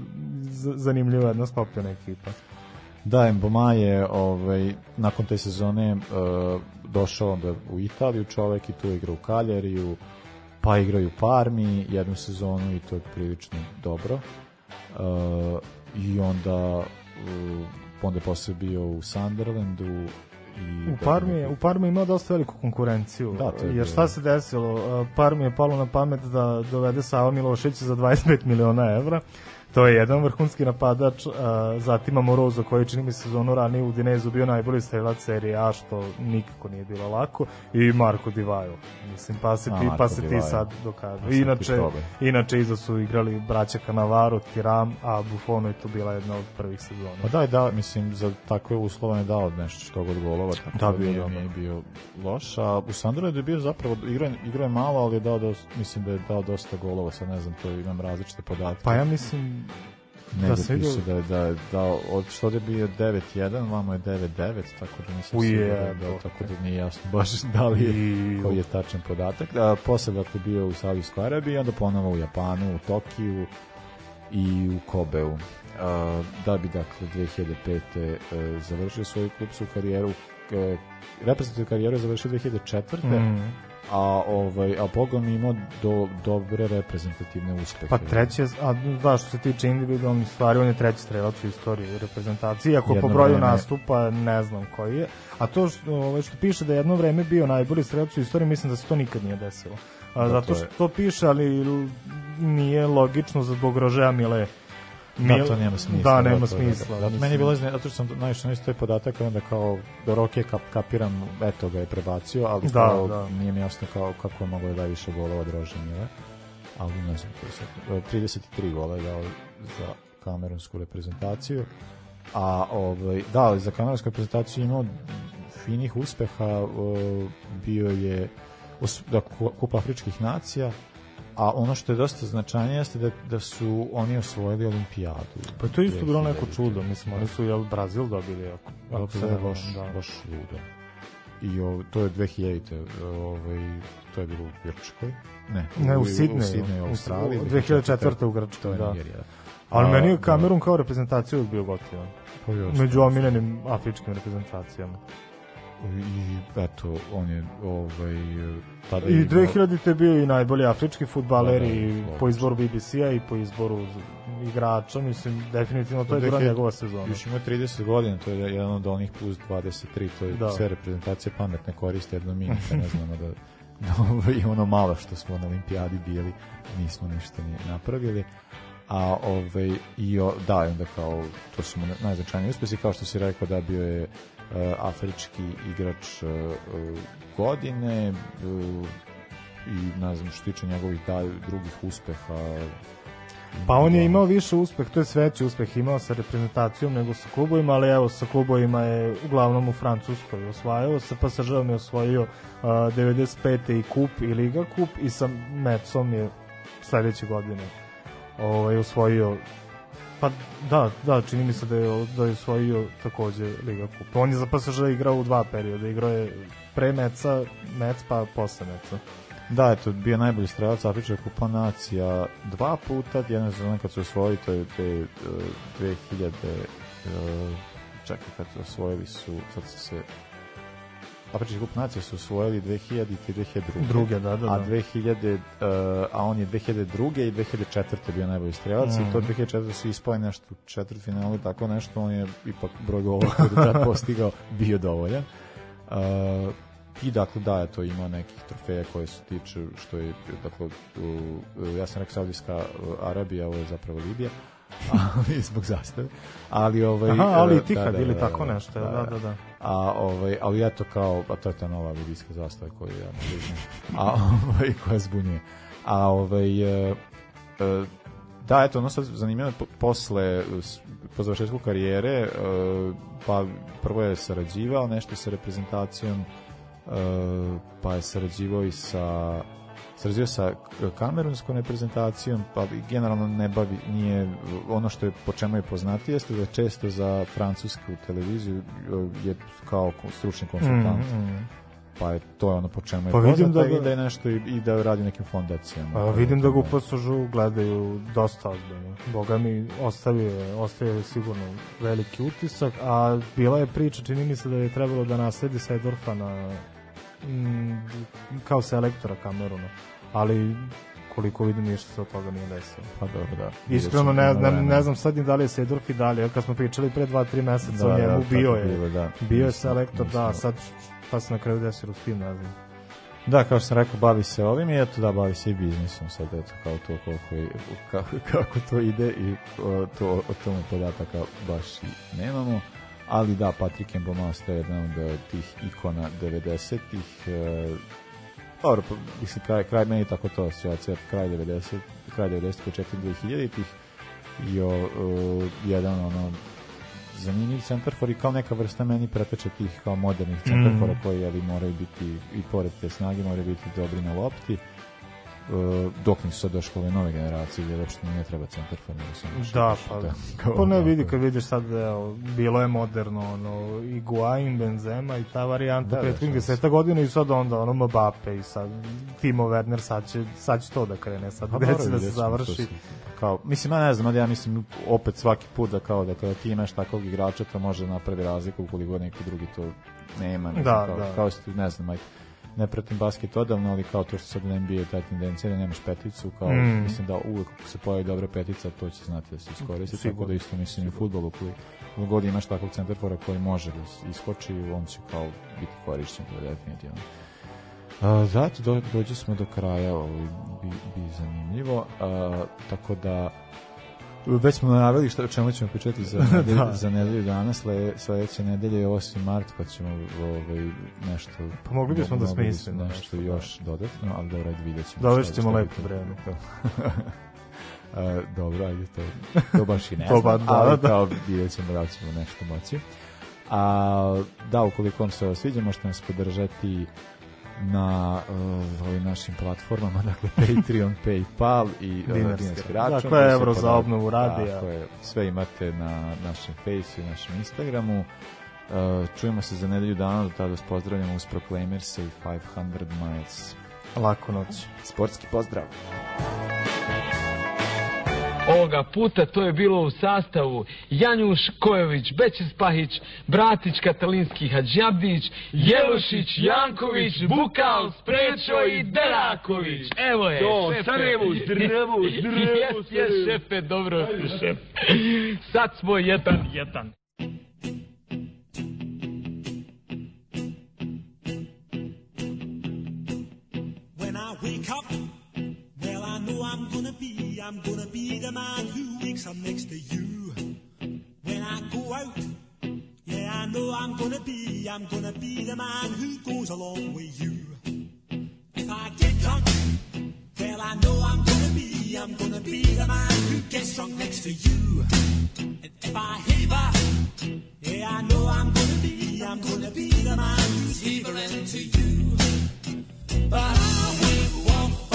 zanimljiva jedna skopljena ekipa. Da, Mboma je ovaj, nakon te sezone uh, došao onda u Italiju čovek i tu je igrao u Kaljariju, pa igrao i u Parmi jednu sezonu i to je prilično dobro. Uh, I onda uh, onda je posle bio u Sunderlandu i U Parmi, je- u Parmi ima dosta veliku konkurenciju. Da, to je jer šta se desilo? Parmi je palo na pamet da dovede Sava Miloševića za 25 miliona evra. To je jedan vrhunski napadač, uh, zatim Amorozo koji čini mi se sezonu ranije u Dinezu bio najbolji strelac serije A što nikako nije bilo lako i Marko Divajo. Mislim pa se A, ti pa se ti sad dokaže. Inače inače iza su igrali braća Kanavaro, Tiram, a Buffon je to bila jedna od prvih sezona. Pa da, da, mislim, za takve uslove je dao nešto što god golova, tako Da, da, bio je nije, nije bio loš, a u Sunderlandu je bio zapravo, igra, igra je malo, ali je dao, dos, mislim da je dao dosta golova, sad ne znam, to imam različite podatke. Pa ja mislim ne da da sam piše da je, da dao, od što je bio 9-1, vamo je 9-9, tako da nisam Uje, da, to- tako da nije jasno baš da li je, I- koji je tačan podatak. A, posle dakle bio u Saudijskoj Arabiji, onda ponovo u Japanu, u Tokiju i u Kobeu. A, da bi dakle 2005. e, završio svoju klubsku karijeru e, reprezentativnu karijeru je završio 2004. Mm. A ovaj a Bogom je imao do, dobre reprezentativne uspehe. Pa treći a da, što se tiče individualnih stvari, on je treći strelac u istoriji reprezentacije, ako po Jedno broju vreme- nastupa ne znam koji je. A to što, ovaj, što piše da je jedno vreme bio najbolji strelac u istoriji, mislim da se to nikad nije desilo. A, Da, zato to što to piše, ali nije logično zbog Rožeja Mile. Da, to nema smisla. Da, nema to je- smisla. Da, da. Meni je bilo izne, zato što sam naišao na isto taj podatak, onda kao do roke kap, kapiram, eto ga je prebacio, ali Da, kao, da. nije mi jasno kao, kako je moglo da više golova od Rože Mile. Ali ne znam koji sad. e, 33 gola je dao za kamerunsku reprezentaciju. A ovaj, da, ali za kamerunsku reprezentaciju imao finih uspeha, bio je da, ku- kupa afričkih nacija, a ono što je dosta značajnije jeste da, da su oni osvojili olimpijadu. Pa to je isto bilo neko 2000. čudo, mislim, oni su, jel, Brazil dobili, ako, Da, ako se to ne je baš, da. baš ludo. I o, to je 2000. Ovaj, to je bilo u Grčkoj. Ne, Ne, u Sidneju. U Sidneju, u U- Australiji. u 2004. u Grčkoj, To je da. Nigerija. Ali A, meni je da. Kamerun kao reprezentacija uvijek bio gotivan. Pa. Među omiljenim afričkim reprezentacijama. I eto, on je ovaj, tada I je imao- 2000 je bio i najbolji afrički futbaler Da, da, i slobodno. po izboru BBC-a i po izboru igrača, mislim, definitivno to je bila 2000 njegova sezona. Još ima 30 godina, to je jedan od onih plus 23, to je Da. sve reprezentacije pametne koriste jedno mi, ne znamo da, da ovaj, ono malo što smo na olimpijadi bili, nismo ništa ni napravili. A ovaj, i o, da, i onda kao, to su mu najznačajniji uspesi, kao što si rekao da bio je afrički igrač uh, uh, godine i ne znam što tiče njegovih da, drugih uspeha Pa on je imao više uspeh, to je sveći uspeh imao sa reprezentacijom nego sa klubovima, ali evo sa klubovima je uglavnom u Francuskoj osvajao, sa PSG-om je osvojio uh, 95. i kup i Liga kup i sa Metsom je sledeće godine ovaj, osvojio Pa da, da, čini mi se da je, da je osvojio takođe Liga kup. On je za PSG igrao u dva perioda, igrao je pre Meca, Mec pa posle Meca. Da, eto, bio najbolji strelac Afrička kupa nacija dva puta, jedna sezona kad su osvojili, to je te, uh, 2000, uh, čekaj, kad su osvojili su, sad se, Afrički kup nacija su osvojili 2000 i 2002. Druge, da, da, A da. 2000, uh, a on je 2002. i 2004. bio najbolji strelac Mhm. i to 2004. su ispali nešto u četvrtfinalu tako nešto, on je ipak broj golova koji je do tada postigao bio dovoljan. Uh, I dakle, da, eto, ima nekih trofeja koje se tiču, što je, dakle, u, ja sam rekao Saudijska Arabija, ovo je zapravo Libija, ali zbog zastave. Ali ovaj Aha, ali uh, Tihad ili tako nešto, da, da, da. A ovaj ali eto kao a to je ta nova libijska zastava koju ja ne znam. A ovaj koja zbunjuje. A ovaj e, e, Da, eto, ono sad zanimljivo, po- posle, po završetku karijere, e, pa prvo je sarađivao nešto sa reprezentacijom, e, pa je sarađivao i sa sarađivao sa kamerunskom reprezentacijom, pa i generalno ne bavi, nije, ono što je po čemu je poznati jeste da često za francusku televiziju e, je kao stručni konsultant. Mhm, mhm. Pa je to je ono po čemu je Pa vidim da i ga- da je nešto i, i da radi nekim fondacijama. A, vidim da ga u Pasožu gledaju dosta ozbiljno. Boga mi ostavio ostavio je sigurno veliki utisak, a bila je priča, čini mi se da je trebalo da nasledi Sejdorfa na mm, kao selektora Kameruna, ali koliko vidim ništa se od toga nije desilo. Pa dobro, da. Iskreno ne, ne, ne znam sad ni da li je Sejdorf i dalje, kad smo pričali pre 2-3 meseca Da, o njemu, da, bio je, bilo, da. bio je selektor, da, sad šta se na kraju desilo s tim, ne znam. Da, kao što sam rekao, bavi se ovim i eto da, bavi se i biznisom sad, eto, kao to koliko je, kako, kako to ide i o, to, o tomu podataka baš i nemamo. Ali da, Patrick Mboma ostaje jedan od tih ikona 90-ih. E, dobro, pa, mislim, kraj, kraj meni je tako to asocijacija, kraj 90, kraj 90, početak 2000-ih i o, o, jedan ono zanimljiv centarfor i kao neka vrsta meni preteče tih kao modernih centarfora Mhm. koji ali moraju biti i pored te snage moraju biti dobri na lopti dok nisu sad došle ove nove generacije gdje uopšte ne treba centarfor nego samo Da, šutaš, pa, da, kao pa ne vidi kad vidiš sad, evo, bilo je moderno, ono, i Guain, Benzema i ta varijanta Da, da, da, prethodnih šta deseta godina i sad onda, ono, Mbappe i sad Timo Werner, sad će, sad će to da krene, sad Pa gde će da se završi. kao, mislim, ja ne znam, ali ja mislim opet svaki put da kao da kada ti imaš takvog igrača to može da napravi razliku ukoliko neko drugi to nema. mislim, Da, kao, da. Kao što, ne znam, ajde, ne pratim basket odavno, ali kao to što sad NBA ta tendencija da nemaš peticu, kao Mm. mislim da uvek ako se pojavi dobra petica, to će znati da se iskoristi, tako Sigurno. da isto mislim i u fudbalu koji u god imaš takvog centarfora koji može da iskoči, on će kao biti korišćen, je definitivno. A, zato do, dođe smo do kraja, ovaj, bi, bi zanimljivo, a, tako da već smo najavili šta, o čemu ćemo pričati za nedelju, Da. za nedelju dana, sle, sledeće nedelje je 8. mart, pa ćemo ovaj, nešto... Pa mogli bismo da smislimo nešto nešto, da. još dodatno, ali dobro, ajde vidjet ćemo. Dovest šta- ćemo šta bi lepo vreme. to. A, dobro, ajde, to, to baš i ne To znam, ba- da, ali da. kao vidjet ćemo da ćemo nešto moći. A, da, ukoliko vam se sviđa, možete nas podržati na uh, ovim našim platformama, dakle Patreon, Paypal i uh, Dinarski račun. Dakle, evro za obnovu radija. Tako je, sve imate na našem Faceu i našem Instagramu. Uh, čujemo se za nedelju dana, do tada vas pozdravljamo uz Proclaimersa i 500 Miles. Lako noć. Sportski pozdrav! Ovoga puta to je bilo u sastavu Janjuš Kojović, Bećis Pahić, Bratić Katalinski Hadžabdić, Jelušić, Janković, Bukal, Sprečo i Deraković. Evo je, To, šefe. Sarajevo, Jes, jes, Sarajevo. šefe, dobro. Sad smo jedan, jedan. I'm gonna be the man who wakes up next to you when I go out. Yeah, I know I'm gonna be, I'm gonna be the man who goes along with you. If I get drunk, well, I know I'm gonna be, I'm gonna be the man who gets drunk next to you. And if I heaver, yeah, I know I'm gonna be, I'm gonna be the man who's heavering to you. But I will walk.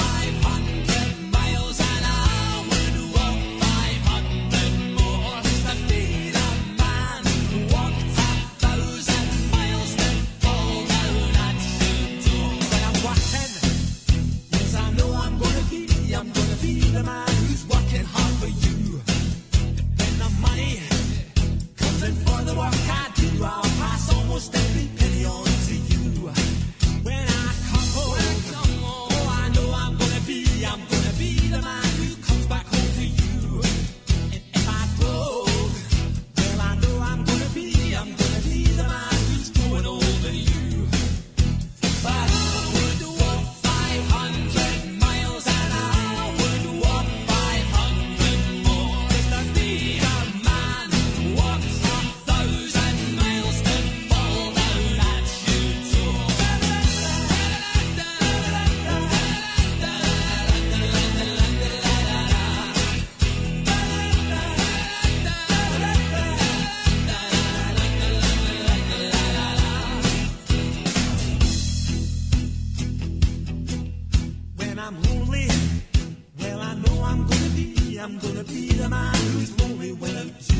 I'm gonna be the man who's lonely when I'm